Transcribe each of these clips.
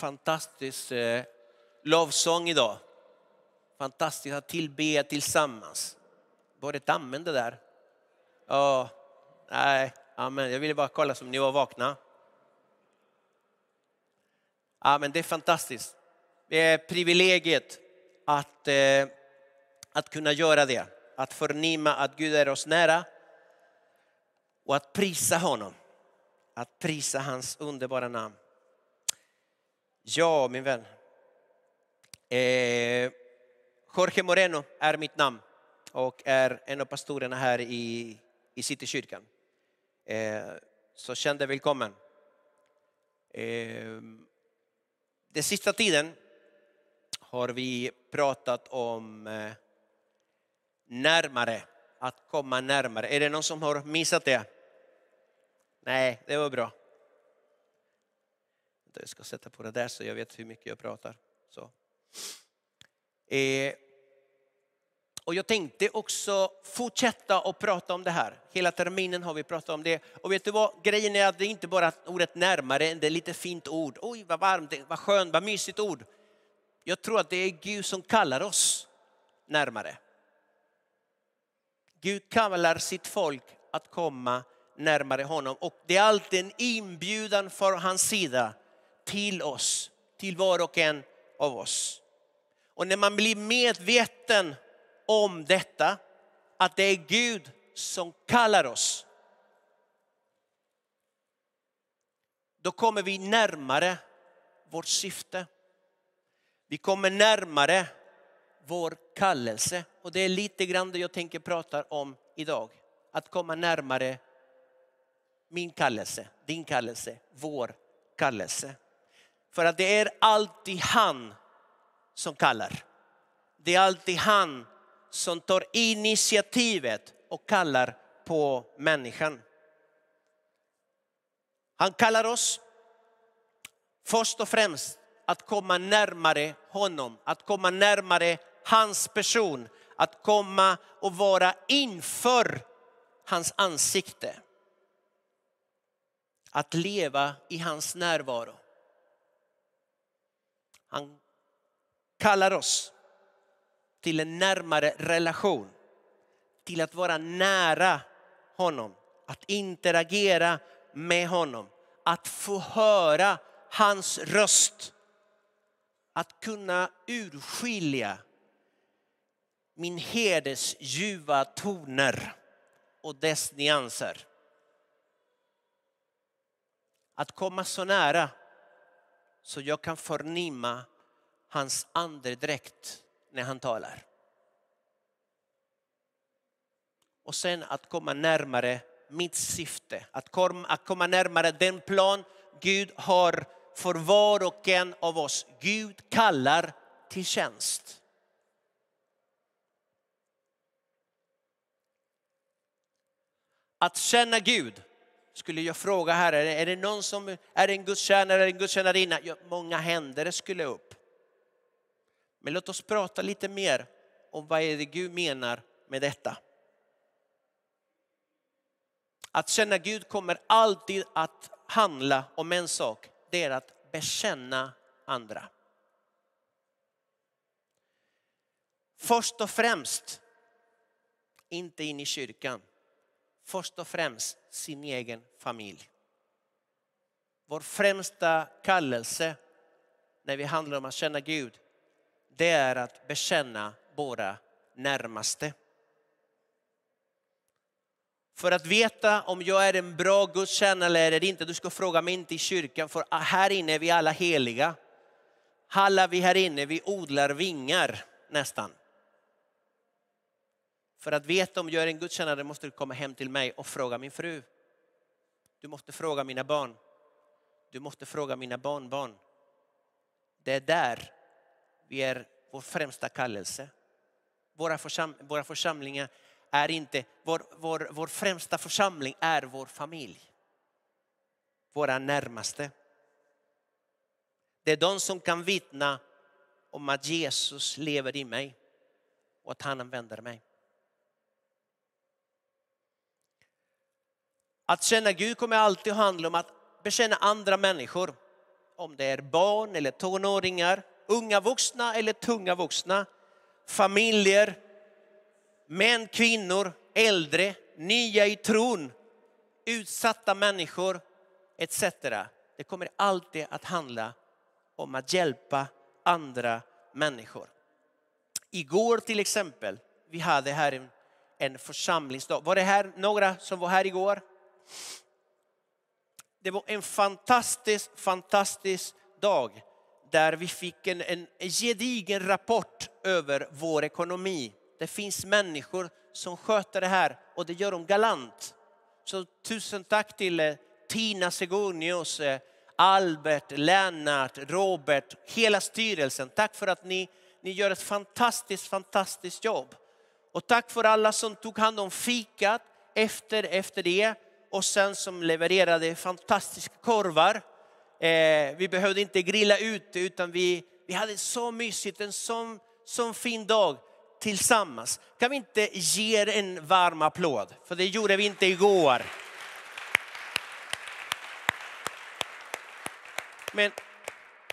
fantastisk eh, lovsång idag. Fantastiskt att tillbe tillsammans. Var det ett amen det där? Ja, nej, amen. Jag ville bara kolla om ni var vakna. Ja, men det är fantastiskt. Det är privilegiet att, eh, att kunna göra det. Att förnimma att Gud är oss nära och att prisa honom. Att prisa hans underbara namn. Ja, min vän. Eh, Jorge Moreno är mitt namn och är en av pastorerna här i, i Citykyrkan. Eh, så känn dig välkommen. Eh, den sista tiden har vi pratat om eh, närmare, att komma närmare. Är det någon som har missat det? Nej, det var bra. Jag ska sätta på det där så jag vet hur mycket jag pratar. Så. Eh, och jag tänkte också fortsätta att prata om det här. Hela terminen har vi pratat om det. Och vet du vad, grejen är att det inte bara ordet närmare, det är lite fint ord. Oj vad varmt, vad skönt, vad mysigt ord. Jag tror att det är Gud som kallar oss närmare. Gud kallar sitt folk att komma närmare honom. Och det är alltid en inbjudan från hans sida till oss, till var och en av oss. Och när man blir medveten om detta, att det är Gud som kallar oss. Då kommer vi närmare vårt syfte. Vi kommer närmare vår kallelse. Och det är lite grann det jag tänker prata om idag. Att komma närmare min kallelse, din kallelse, vår kallelse. För att det är alltid han som kallar. Det är alltid han som tar initiativet och kallar på människan. Han kallar oss först och främst att komma närmare honom, att komma närmare hans person, att komma och vara inför hans ansikte. Att leva i hans närvaro. Han kallar oss till en närmare relation. Till att vara nära honom, att interagera med honom. Att få höra hans röst. Att kunna urskilja min herdes ljuva toner och dess nyanser. Att komma så nära så jag kan förnimma hans andedräkt när han talar. Och sen att komma närmare mitt syfte, att komma, närmare den plan Gud har för var och en av oss. Gud kallar till tjänst. Att känna Gud skulle jag fråga här, är det någon som är en gudstjänare eller en gudstjänarinna? Ja, många händer skulle upp. Men låt oss prata lite mer om vad är det Gud menar med detta. Att känna Gud kommer alltid att handla om en sak. Det är att bekänna andra. Först och främst, inte in i kyrkan. Först och främst sin egen familj. Vår främsta kallelse när vi handlar om att känna Gud det är att bekänna våra närmaste. För att veta om jag är en bra gudstjänare eller inte, du ska fråga mig inte i kyrkan för här inne är vi alla heliga. Alla vi här inne, vi odlar vingar nästan. För att veta om jag är en gudstjänare måste du komma hem till mig och fråga min fru. Du måste fråga mina barn. Du måste fråga mina barnbarn. Det är där vi är vår främsta kallelse. Våra, försam, våra församlingar är inte, vår, vår, vår främsta församling är vår familj. Våra närmaste. Det är de som kan vittna om att Jesus lever i mig och att han använder mig. Att känna Gud kommer alltid att handla om att bekänna andra människor. om det är barn eller tonåringar, unga vuxna eller tunga vuxna, familjer, män, kvinnor, äldre, nya i tron, utsatta människor etc. Det kommer alltid att handla om att hjälpa andra människor. Igår till exempel, vi hade här en, en församlingsdag. Var det här några som var här igår? Det var en fantastisk, fantastisk dag där vi fick en, en gedigen rapport över vår ekonomi. Det finns människor som sköter det här och det gör de galant. Så tusen tack till eh, Tina Segonius, eh, Albert, Lennart, Robert, hela styrelsen. Tack för att ni, ni gör ett fantastiskt, fantastiskt jobb. Och tack för alla som tog hand om fikat efter, efter det och sen som levererade fantastiska korvar. Eh, vi behövde inte grilla ut utan vi, vi hade så mysigt, en sån, sån fin dag tillsammans. Kan vi inte ge er en varm applåd? För det gjorde vi inte igår. Men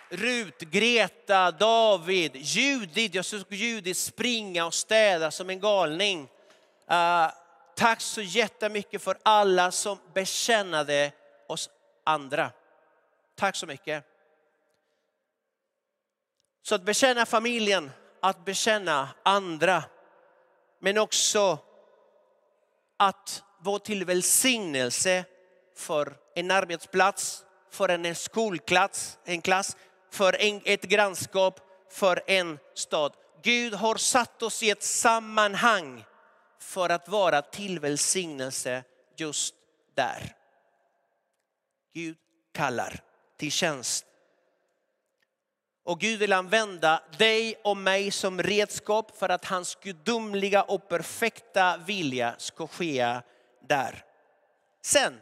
Rut, Greta, David, Judit, jag såg Judit springa och städa som en galning. Uh, tack så jättemycket för alla som bekännade oss andra. Tack så mycket. Så att bekänna familjen, att bekänna andra, men också att vara till välsignelse för en arbetsplats, för en skolklass, en klass, för en, ett grannskap, för en stad. Gud har satt oss i ett sammanhang för att vara till välsignelse just där. Gud kallar till tjänst. Och Gud vill använda dig och mig som redskap för att hans gudomliga och perfekta vilja ska ske där. Sen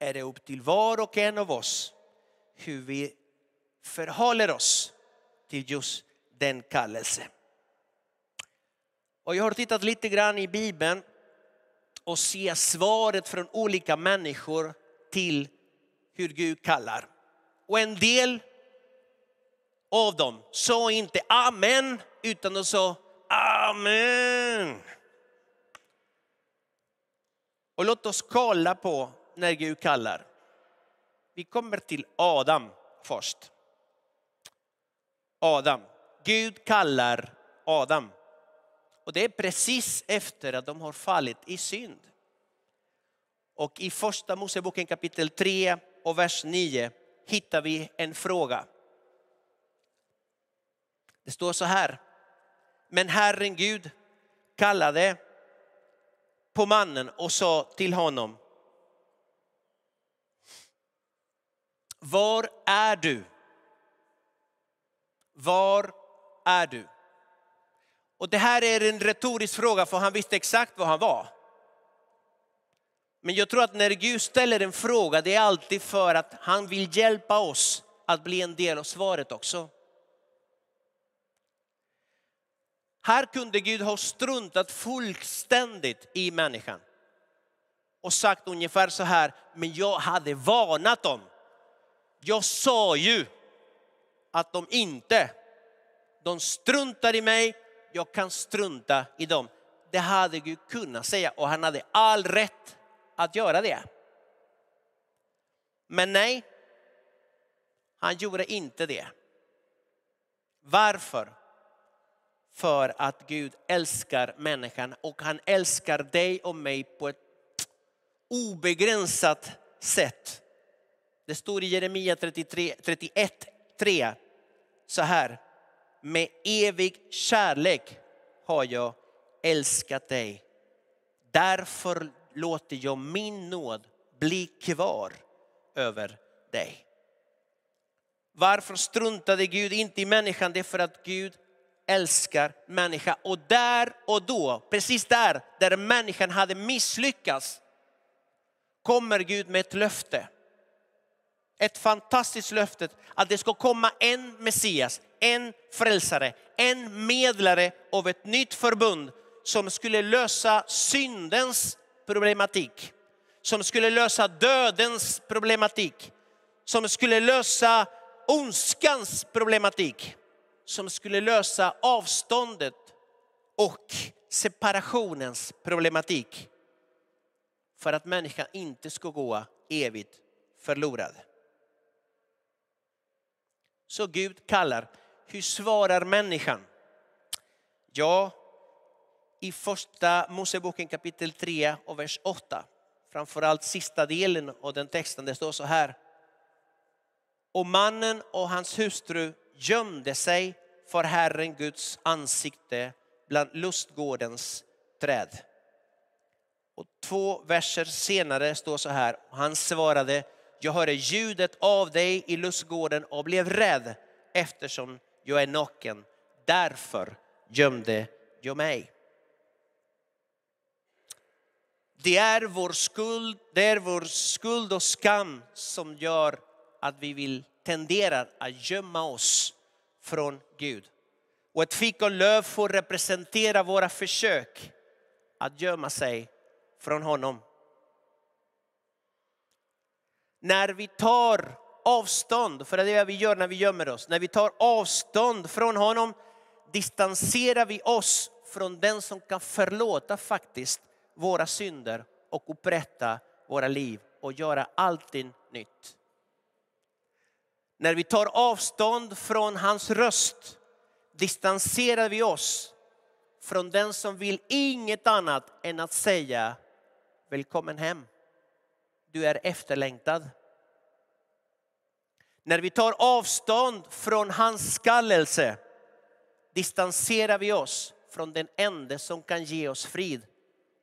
är det upp till var och en av oss hur vi förhåller oss till just den kallelsen. Och jag har tittat lite grann i Bibeln och ser svaret från olika människor till hur Gud kallar. Och en del av dem sa inte amen utan de sa amen. Och låt oss kolla på när Gud kallar. Vi kommer till Adam först. Adam. Gud kallar Adam. Och det är precis efter att de har fallit i synd. Och i första Moseboken kapitel 3 och vers 9 hittar vi en fråga. Det står så här. Men Herren Gud kallade på mannen och sa till honom. Var är du? Var är du? Och det här är en retorisk fråga för han visste exakt var han var. Men jag tror att när Gud ställer en fråga, det är alltid för att han vill hjälpa oss att bli en del av svaret också. Här kunde Gud ha struntat fullständigt i människan och sagt ungefär så här, men jag hade varnat dem. Jag sa ju att de inte, de struntar i mig, jag kan strunta i dem. Det hade Gud kunnat säga och han hade all rätt att göra det. Men nej, han gjorde inte det. Varför? För att Gud älskar människan och han älskar dig och mig på ett obegränsat sätt. Det står i Jeremia 33, 31, 3 så här. Med evig kärlek har jag älskat dig. Därför låter jag min nåd bli kvar över dig. Varför struntade Gud inte i människan? Det är för att Gud älskar människan. Och där och då, precis där, där människan hade misslyckats, kommer Gud med ett löfte. Ett fantastiskt löfte att det ska komma en Messias, en frälsare, en medlare av ett nytt förbund som skulle lösa syndens problematik, som skulle lösa dödens problematik, som skulle lösa ondskans problematik, som skulle lösa avståndet och separationens problematik för att människan inte ska gå evigt förlorad. Så Gud kallar. Hur svarar människan? Ja, i första Moseboken kapitel 3 och vers 8, framförallt sista delen av den texten, det står så här. Och mannen och hans hustru gömde sig för Herren Guds ansikte bland lustgårdens träd. Och två verser senare står så här, han svarade, jag hörde ljudet av dig i lustgården och blev rädd eftersom jag är naken. Därför gömde jag mig. Det är vår skuld, det är vår skuld och skam som gör att vi vill tendera att gömma oss från Gud. Och ett fikonlöv får representera våra försök att gömma sig från honom. När vi tar avstånd, för det är det vi gör när vi gömmer oss, när vi tar avstånd från honom distanserar vi oss från den som kan förlåta faktiskt våra synder och upprätta våra liv och göra allting nytt. När vi tar avstånd från hans röst distanserar vi oss från den som vill inget annat än att säga välkommen hem. Du är efterlängtad. När vi tar avstånd från hans skallelse distanserar vi oss från den enda som kan ge oss frid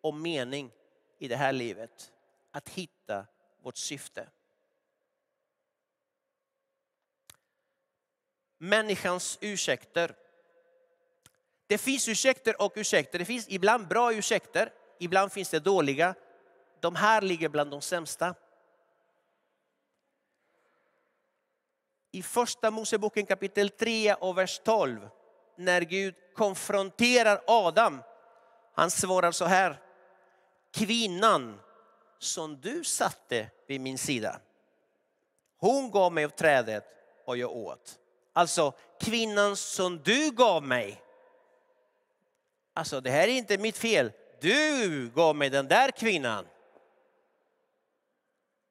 och mening i det här livet. Att hitta vårt syfte. Människans ursäkter. Det finns ursäkter och ursäkter. Det finns ibland bra ursäkter, ibland finns det dåliga. De här ligger bland de sämsta. I första Moseboken kapitel 3 och vers 12 när Gud konfronterar Adam. Han svarar så här. Kvinnan som du satte vid min sida. Hon gav mig av trädet och jag åt. Alltså kvinnan som du gav mig. Alltså det här är inte mitt fel. Du gav mig den där kvinnan.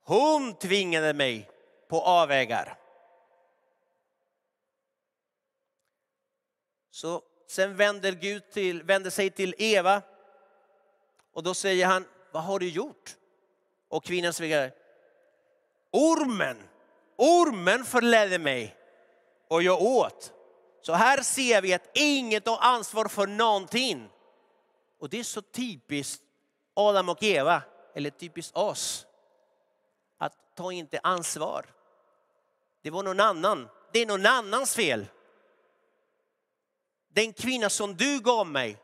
Hon tvingade mig på avvägar. Så sen vänder Gud till, vänder sig till Eva och då säger han, vad har du gjort? Och kvinnan säger, ormen, ormen förledde mig och jag åt. Så här ser vi att inget har ansvar för någonting. Och det är så typiskt Adam och Eva, eller typiskt oss, ta inte ansvar. Det var någon annan, det är någon annans fel. Den kvinna som du gav mig,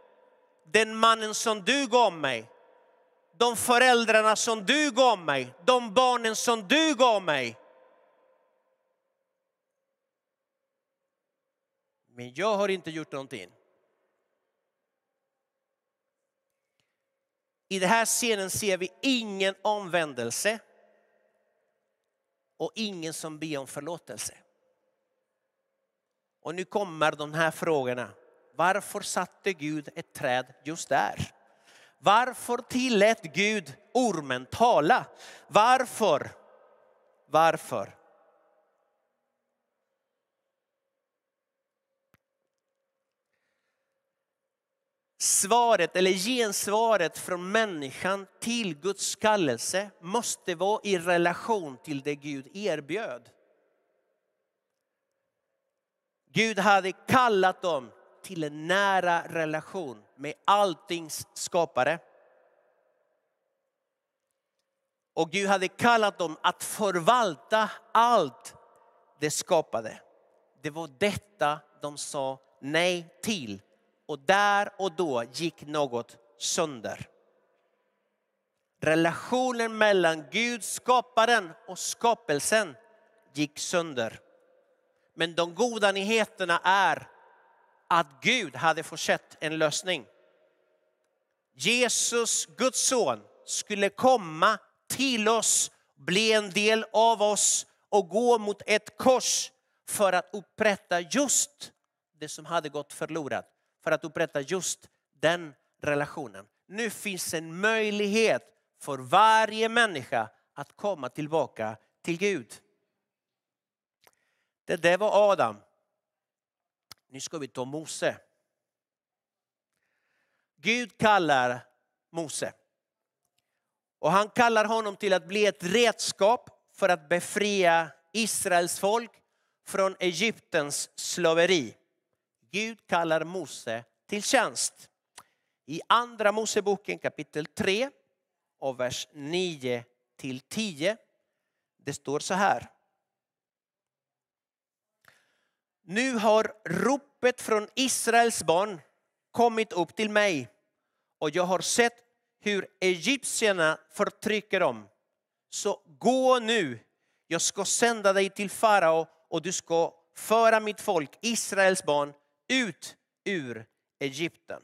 den mannen som du gav mig, de föräldrarna som du gav mig, de barnen som du gav mig. Men jag har inte gjort någonting. I den här scenen ser vi ingen omvändelse och ingen som ber om förlåtelse. Och nu kommer de här frågorna. Varför satte Gud ett träd just där? Varför tillät Gud ormen tala? Varför? Varför? Svaret eller gensvaret från människan till Guds kallelse måste vara i relation till det Gud erbjöd. Gud hade kallat dem till en nära relation med alltings skapare. Och Gud hade kallat dem att förvalta allt det skapade. Det var detta de sa nej till. Och där och då gick något sönder. Relationen mellan Gud, skaparen och skapelsen gick sönder. Men de goda nyheterna är att Gud hade försett en lösning. Jesus, Guds son, skulle komma till oss, bli en del av oss och gå mot ett kors för att upprätta just det som hade gått förlorat. För att upprätta just den relationen. Nu finns en möjlighet för varje människa att komma tillbaka till Gud. Det där var Adam. Nu ska vi ta Mose. Gud kallar Mose. Och han kallar honom till att bli ett redskap för att befria Israels folk från Egyptens slaveri. Gud kallar Mose till tjänst. I andra Moseboken kapitel 3 och vers 9 till 10. Det står så här. Nu har ropet från Israels barn kommit upp till mig och jag har sett hur egyptierna förtrycker dem. Så gå nu, jag ska sända dig till farao och du ska föra mitt folk, Israels barn, ut ur Egypten.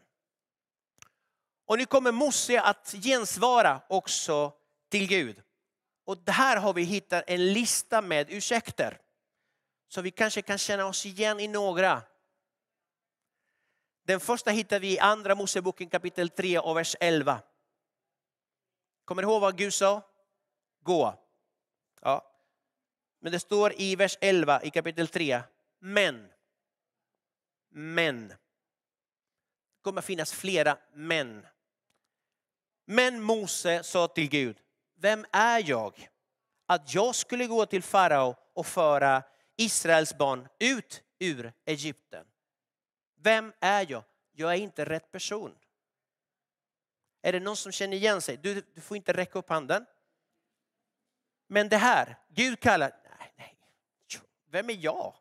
Och nu kommer Mose att gensvara också till Gud. Och här har vi hittat en lista med ursäkter. Så vi kanske kan känna oss igen i några. Den första hittar vi i andra Moseboken kapitel 3 och vers 11. Kommer du ihåg vad Gud sa? Gå. Ja. Men det står i vers 11 i kapitel 3. Men. Men. Det kommer finnas flera men. Men Mose sa till Gud, vem är jag? Att jag skulle gå till farao och föra Israels barn ut ur Egypten. Vem är jag? Jag är inte rätt person. Är det någon som känner igen sig? Du, du får inte räcka upp handen. Men det här, Gud kallar, nej, nej, vem är jag?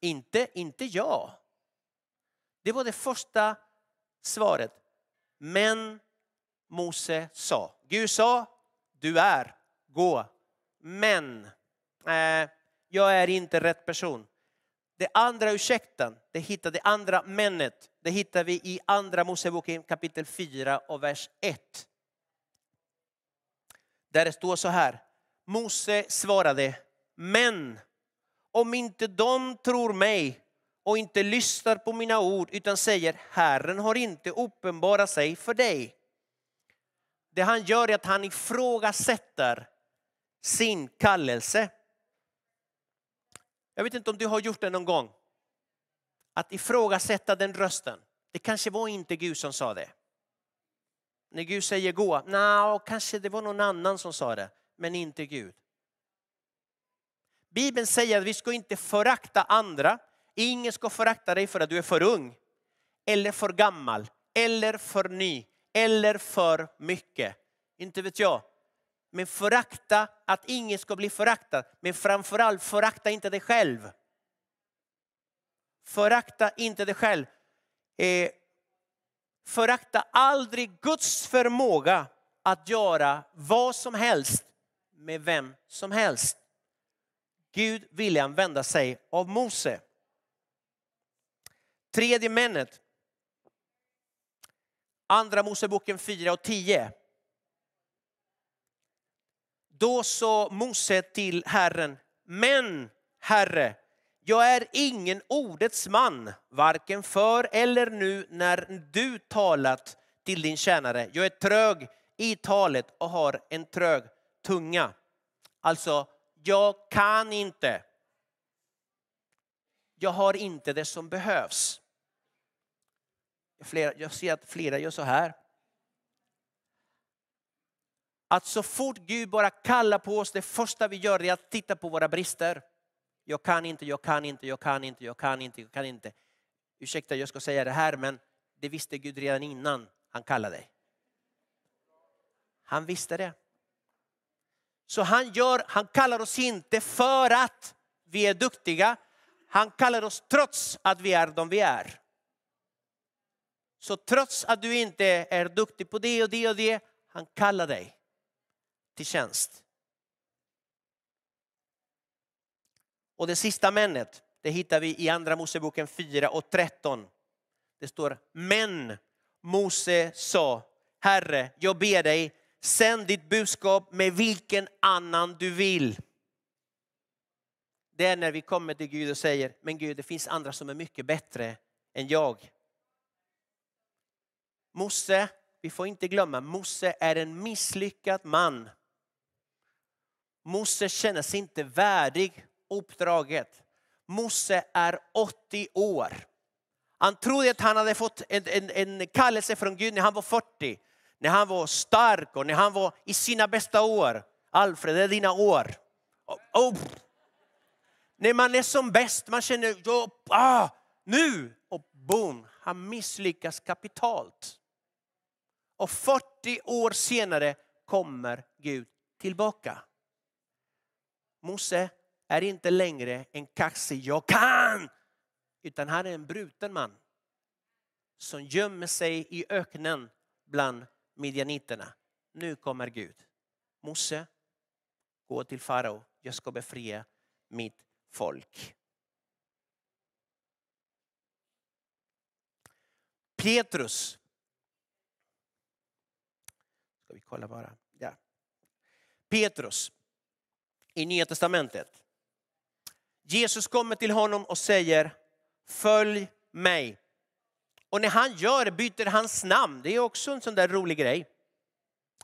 Inte, inte jag. Det var det första svaret. Men Mose sa. Gud sa, du är, gå. Men eh, jag är inte rätt person. Det andra ursäkten, det hittar det andra männet, det hittar vi i andra Moseboken kapitel 4 och vers 1. Där det står så här. Mose svarade, men om inte de tror mig och inte lyssnar på mina ord utan säger Herren har inte uppenbarat sig för dig. Det han gör är att han ifrågasätter sin kallelse. Jag vet inte om du har gjort det någon gång. Att ifrågasätta den rösten. Det kanske var inte Gud som sa det. När Gud säger gå, no, kanske det var någon annan som sa det, men inte Gud. Bibeln säger att vi ska inte förakta andra. Ingen ska förakta dig för att du är för ung, eller för gammal, eller för ny, eller för mycket. Inte vet jag. Men förakta att ingen ska bli föraktad. Men framförallt förakta inte dig själv. Förakta inte dig själv. Eh, förakta aldrig Guds förmåga att göra vad som helst med vem som helst. Gud ville använda sig av Mose. Tredje männet. Andra Moseboken 4 och 10. Då sa Mose till Herren, men Herre, jag är ingen ordets man, varken för eller nu när du talat till din tjänare. Jag är trög i talet och har en trög tunga. Alltså, jag kan inte. Jag har inte det som behövs. Jag ser att flera gör så här att så fort Gud bara kallar på oss, det första vi gör är att titta på våra brister. Jag kan inte, jag kan inte, jag kan inte, jag kan inte, jag kan inte. Ursäkta, jag ska säga det här, men det visste Gud redan innan han kallade dig. Han visste det. Så han, gör, han kallar oss inte för att vi är duktiga. Han kallar oss trots att vi är de vi är. Så trots att du inte är duktig på det och det och det, han kallar dig till tjänst. Och det sista männet, det hittar vi i andra Moseboken 4 och 13. Det står, men Mose sa, Herre, jag ber dig, sänd ditt budskap med vilken annan du vill. det är när vi kommer till Gud och säger, men Gud det finns andra som är mycket bättre än jag. Mose, vi får inte glömma, Mose är en misslyckad man. Mose känner sig inte värdig uppdraget. Mose är 80 år. Han trodde att han hade fått en, en, en kallelse från Gud när han var 40. När han var stark och när han var i sina bästa år. Alfred, det är dina år. Oh, oh. När man är som bäst, man känner, oh, ah, nu! Och boom, han misslyckas kapitalt. Och 40 år senare kommer Gud tillbaka. Mose är inte längre en kaxig jag kan, utan han är en bruten man som gömmer sig i öknen bland midjaniterna. Nu kommer Gud. Mose, gå till farao, jag ska befria mitt folk. Petrus. Ska vi kolla bara. Ja. Petrus i Nya Testamentet. Jesus kommer till honom och säger följ mig. Och när han gör det byter hans namn. Det är också en sån där rolig grej.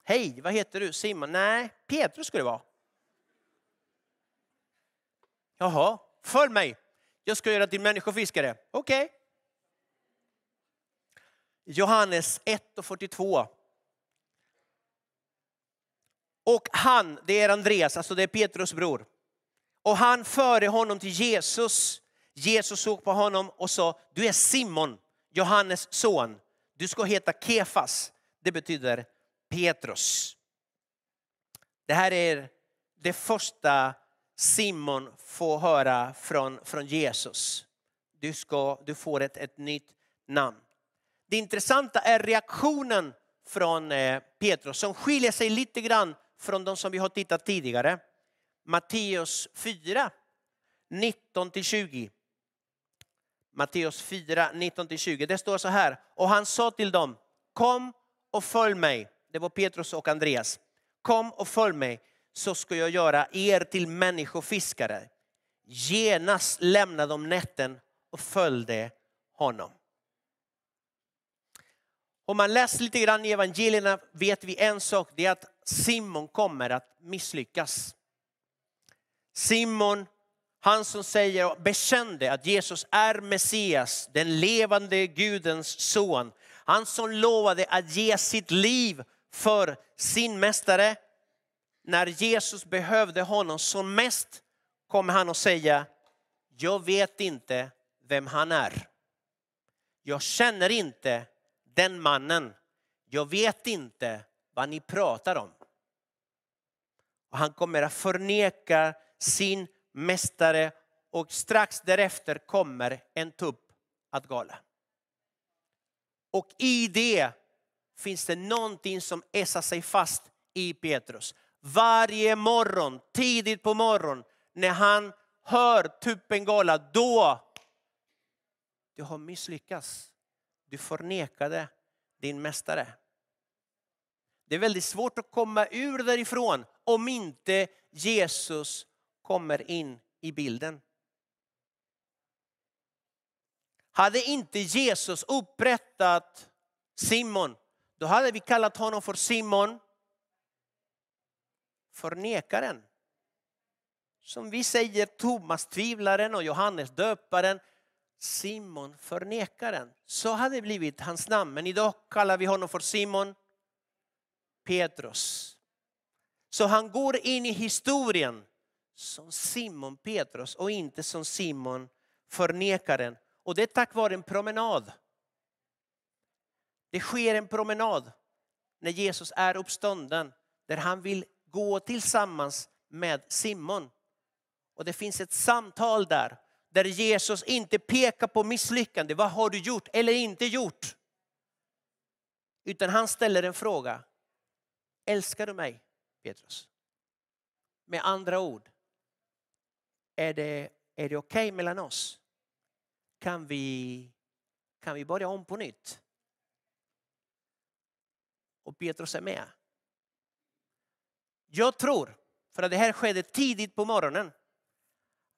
Hej, vad heter du? Simon? Nej, Petrus skulle det vara. Jaha, följ mig. Jag ska göra till människofiskare. Okej. Okay. Johannes 1 och 42. Och han, det är Andreas, alltså det är Petrus bror. Och han förde honom till Jesus. Jesus såg på honom och sa, du är Simon, Johannes son. Du ska heta Kefas. Det betyder Petrus. Det här är det första Simon får höra från, från Jesus. Du, ska, du får ett, ett nytt namn. Det intressanta är reaktionen från eh, Petrus som skiljer sig lite grann från de som vi har tittat tidigare. Matteus 4, 19-20. Matteus 4, 19-20. Det står så här. Och han sa till dem, kom och följ mig. Det var Petrus och Andreas. Kom och följ mig så ska jag göra er till människofiskare. Genast lämnade de nätten och följde honom. Om man läser lite grann i evangelierna vet vi en sak, det är att Simon kommer att misslyckas. Simon, han som säger och bekände att Jesus är Messias, den levande Gudens son. Han som lovade att ge sitt liv för sin mästare. När Jesus behövde honom som mest kommer han att säga, jag vet inte vem han är. Jag känner inte den mannen. Jag vet inte vad ni pratar om. Och han kommer att förneka sin mästare och strax därefter kommer en tupp att gala. Och i det finns det någonting som ässar sig fast i Petrus. Varje morgon, tidigt på morgonen, när han hör tuppen gala, då du har misslyckats. Du förnekade din mästare. Det är väldigt svårt att komma ur därifrån om inte Jesus kommer in i bilden. Hade inte Jesus upprättat Simon, då hade vi kallat honom för Simon förnekaren. Som vi säger Thomas tvivlaren och Johannes döparen. Simon förnekaren. Så hade det blivit hans namn. Men idag kallar vi honom för Simon Petrus. Så han går in i historien som Simon Petrus och inte som Simon förnekaren. Och det är tack vare en promenad. Det sker en promenad när Jesus är uppstånden där han vill gå tillsammans med Simon. Och det finns ett samtal där, där Jesus inte pekar på misslyckande. Vad har du gjort eller inte gjort? Utan han ställer en fråga. Älskar du mig, Petrus? Med andra ord, är det, är det okej okay mellan oss? Kan vi, kan vi börja om på nytt? Och Petrus är med. Jag tror, för att det här skedde tidigt på morgonen,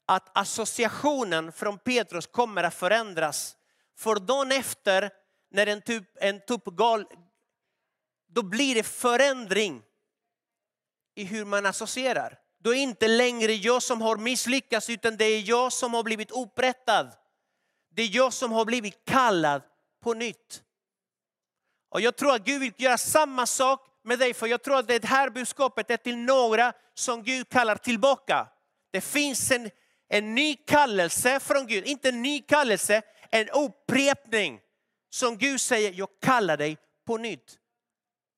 att associationen från Petrus kommer att förändras. För dagen efter, när en typ, en typ gal, då blir det förändring i hur man associerar. Då är det inte längre jag som har misslyckats utan det är jag som har blivit upprättad. Det är jag som har blivit kallad på nytt. Och jag tror att Gud vill göra samma sak med dig, för jag tror att det här budskapet är till några som Gud kallar tillbaka. Det finns en, en ny kallelse från Gud, inte en ny kallelse, en upprepning som Gud säger, jag kallar dig på nytt.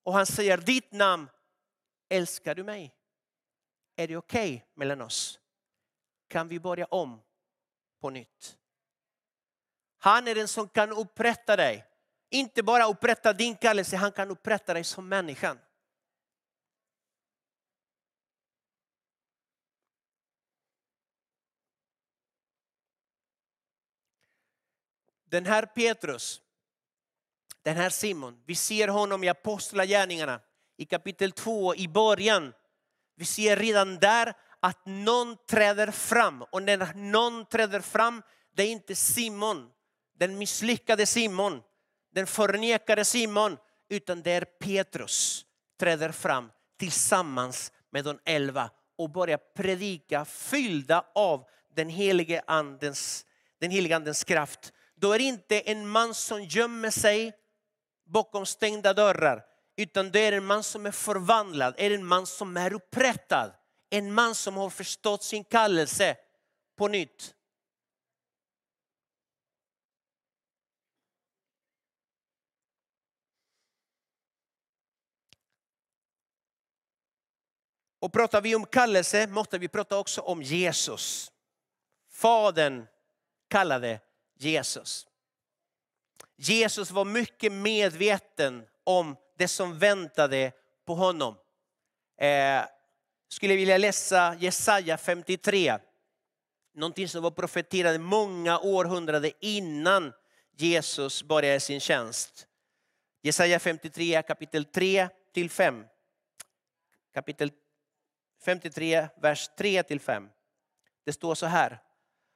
Och han säger, ditt namn, älskar du mig? Är det okej okay mellan oss? Kan vi börja om på nytt? Han är den som kan upprätta dig. Inte bara upprätta din kallelse, han kan upprätta dig som människan. Den här Petrus, den här Simon, vi ser honom i Apostlagärningarna i kapitel 2 i början. Vi ser redan där att någon träder fram och när någon träder fram, det är inte Simon, den misslyckade Simon, den förnekade Simon, utan det är Petrus träder fram tillsammans med de elva och börjar predika fyllda av den helige andens, den helige andens kraft. Då är det inte en man som gömmer sig bakom stängda dörrar, utan det är en man som är förvandlad, är en man som är upprättad. En man som har förstått sin kallelse på nytt. Och pratar vi om kallelse måste vi prata också om Jesus. Fadern kallade Jesus. Jesus var mycket medveten om det som väntade på honom. Eh, skulle vilja läsa Jesaja 53. Någonting som var profeterat många århundraden innan Jesus började sin tjänst. Jesaja 53 kapitel 3 till 5. Kapitel 53, vers 3 till 5. Det står så här.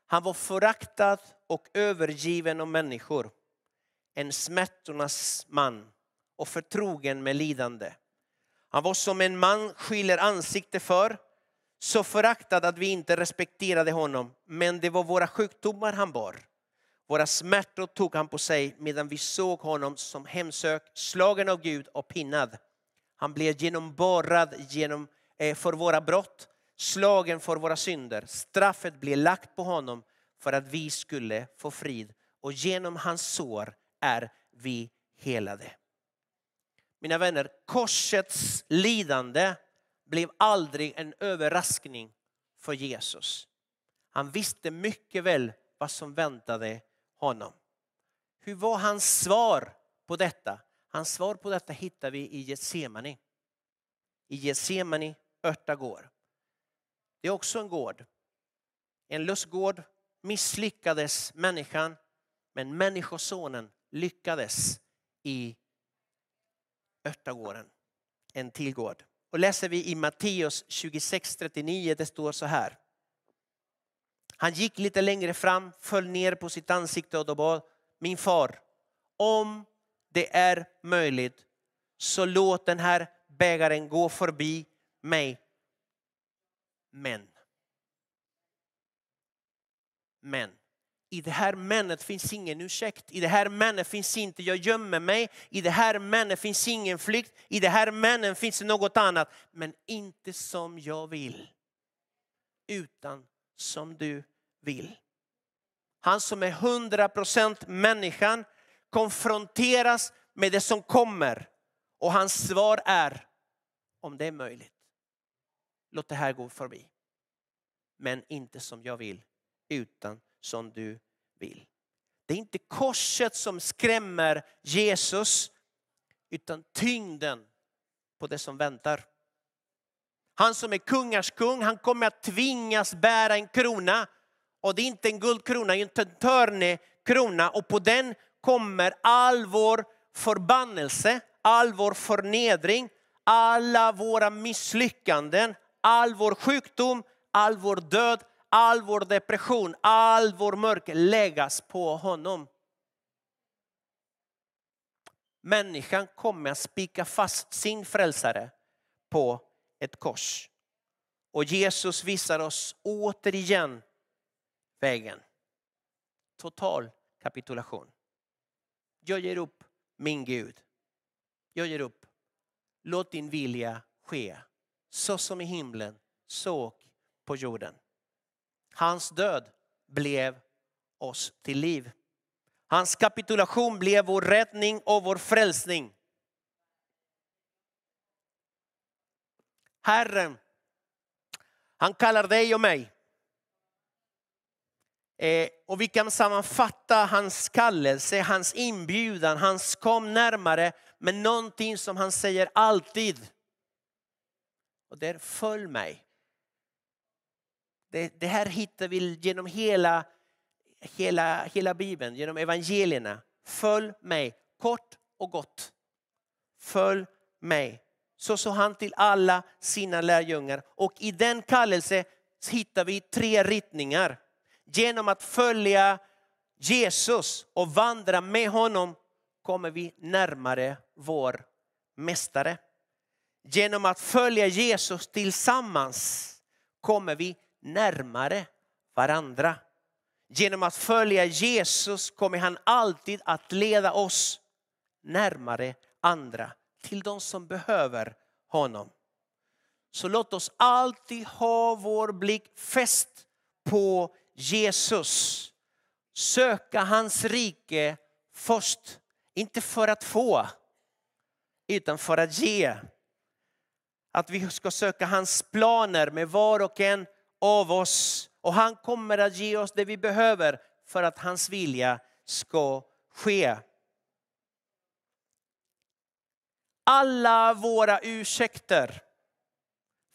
Han var föraktad och övergiven av människor. En smärtornas man och förtrogen med lidande. Han var som en man skiljer ansikte för, så föraktad att vi inte respekterade honom. Men det var våra sjukdomar han bar. Våra smärtor tog han på sig medan vi såg honom som hemsökt, slagen av Gud och pinnad. Han blev genomborrad genom Eh, för våra brott, slagen för våra synder. Straffet blev lagt på honom för att vi skulle få frid och genom hans sår är vi helade. Mina vänner, korsets lidande blev aldrig en överraskning för Jesus. Han visste mycket väl vad som väntade honom. Hur var hans svar på detta? Hans svar på detta hittar vi i Getsemane. I Getsemane örtagård. Det är också en gård. En lustgård misslyckades människan, men människosonen lyckades i örtagården. En till gård. Och läser vi i Matteus 26.39, det står så här. Han gick lite längre fram, föll ner på sitt ansikte och då bad, min far, om det är möjligt så låt den här bägaren gå förbi mig. Men. Men. I det här männet finns ingen ursäkt. I det här männet finns inte jag gömmer mig. I det här männet finns ingen flykt. I det här männen finns något annat. Men inte som jag vill. Utan som du vill. Han som är hundra procent människan konfronteras med det som kommer. Och hans svar är om det är möjligt låt det här gå förbi. Men inte som jag vill, utan som du vill. Det är inte korset som skrämmer Jesus, utan tyngden på det som väntar. Han som är kungars kung, han kommer att tvingas bära en krona. Och det är inte en guldkrona, inte en törnekrona. Och på den kommer all vår förbannelse, all vår förnedring, alla våra misslyckanden, all vår sjukdom, all vår död, all vår depression, all vår mörker läggas på honom. Människan kommer att spika fast sin frälsare på ett kors. Och Jesus visar oss återigen vägen. Total kapitulation. Jag ger upp min Gud. Jag ger upp. Låt din vilja ske. Så som i himlen, så på jorden. Hans död blev oss till liv. Hans kapitulation blev vår räddning och vår frälsning. Herren, han kallar dig och mig. Eh, och vi kan sammanfatta hans kallelse, hans inbjudan, hans kom närmare med någonting som han säger alltid. Och det är följ mig. Det, det här hittar vi genom hela, hela, hela Bibeln, genom evangelierna. Följ mig, kort och gott. Följ mig. Så sa han till alla sina lärjungar. Och i den kallelsen hittar vi tre riktningar. Genom att följa Jesus och vandra med honom kommer vi närmare vår mästare. Genom att följa Jesus tillsammans kommer vi närmare varandra. Genom att följa Jesus kommer han alltid att leda oss närmare andra, till de som behöver honom. Så låt oss alltid ha vår blick fäst på Jesus. Söka hans rike först, inte för att få, utan för att ge. Att vi ska söka hans planer med var och en av oss. Och han kommer att ge oss det vi behöver för att hans vilja ska ske. Alla våra ursäkter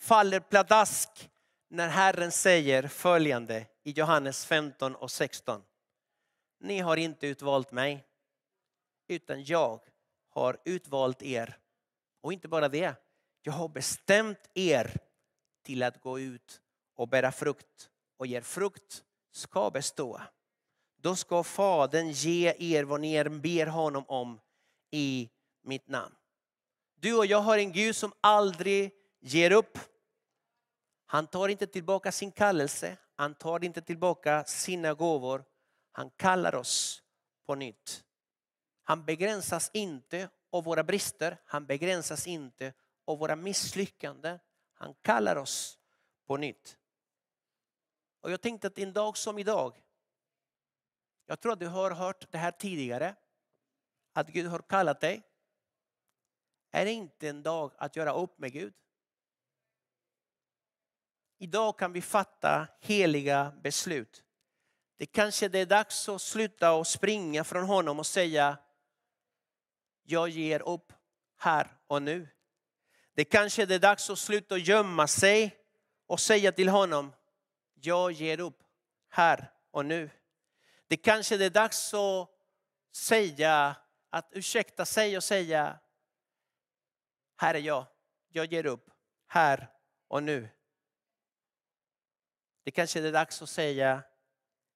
faller pladask när Herren säger följande i Johannes 15 och 16. Ni har inte utvalt mig, utan jag har utvalt er. Och inte bara det, jag har bestämt er till att gå ut och bära frukt och ger frukt ska bestå. Då ska Fadern ge er vad ni ber honom om i mitt namn. Du och jag har en Gud som aldrig ger upp. Han tar inte tillbaka sin kallelse. Han tar inte tillbaka sina gåvor. Han kallar oss på nytt. Han begränsas inte av våra brister. Han begränsas inte av våra misslyckanden. Han kallar oss på nytt. Och jag tänkte att en dag som idag, jag tror att du har hört det här tidigare, att Gud har kallat dig. Är det inte en dag att göra upp med Gud? Idag kan vi fatta heliga beslut. Det kanske det är dags att sluta och springa från honom och säga jag ger upp här och nu. Det kanske det är dags att sluta gömma sig och säga till honom jag ger upp här och nu. Det kanske är dags att säga, att ursäkta sig och säga, här är jag, jag ger upp här och nu. Det kanske är dags att säga,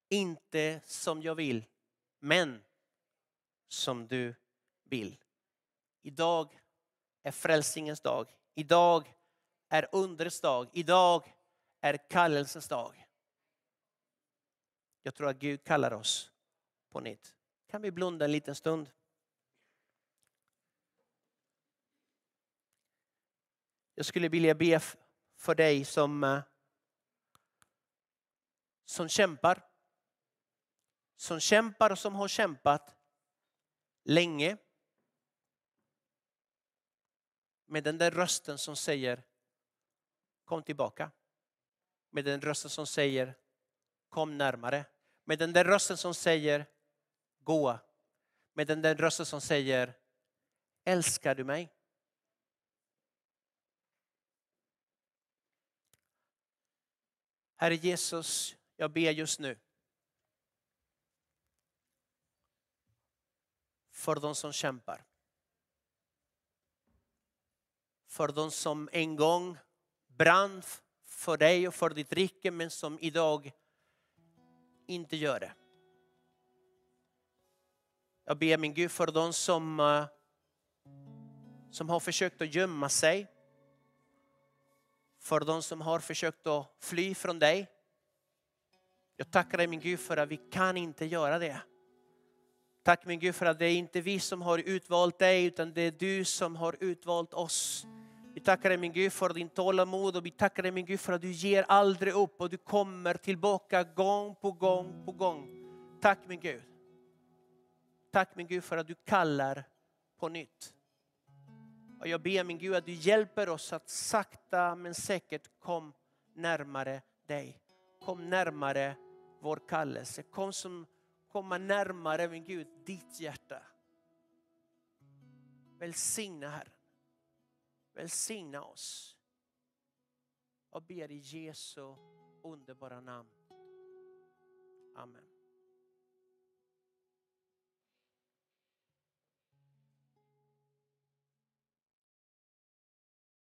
inte som jag vill, men som du vill. Idag är frälsningens dag. Idag är undrets dag. Idag är kallelsens dag. Jag tror att Gud kallar oss på nytt. Kan vi blunda en liten stund? Jag skulle vilja be för dig som, eh, som kämpar. Som kämpar och som har kämpat länge. Med den där rösten som säger kom tillbaka med den rösten som säger kom närmare. Med den där rösten som säger gå. Med den där rösten som säger älskar du mig? Herre Jesus, jag ber just nu för de som kämpar. För de som en gång brann för dig och för ditt rike men som idag inte gör det. Jag ber min Gud för de som, eh, som har försökt att gömma sig. För de som har försökt att fly från dig. Jag tackar dig min Gud för att vi kan inte göra det. Tack min Gud för att det är inte vi som har utvalt dig utan det är du som har utvalt oss. Vi tackar dig min Gud för din tålamod och vi tackar dig min Gud för att du ger aldrig upp och du kommer tillbaka gång på gång på gång. Tack min Gud. Tack min Gud för att du kallar på nytt. Och jag ber min Gud att du hjälper oss att sakta men säkert kom närmare dig. Kom närmare vår kallelse. Kom som komma närmare min Gud, ditt hjärta. Välsigna Herren. Välsigna oss. Jag ber i Jesu underbara namn. Amen.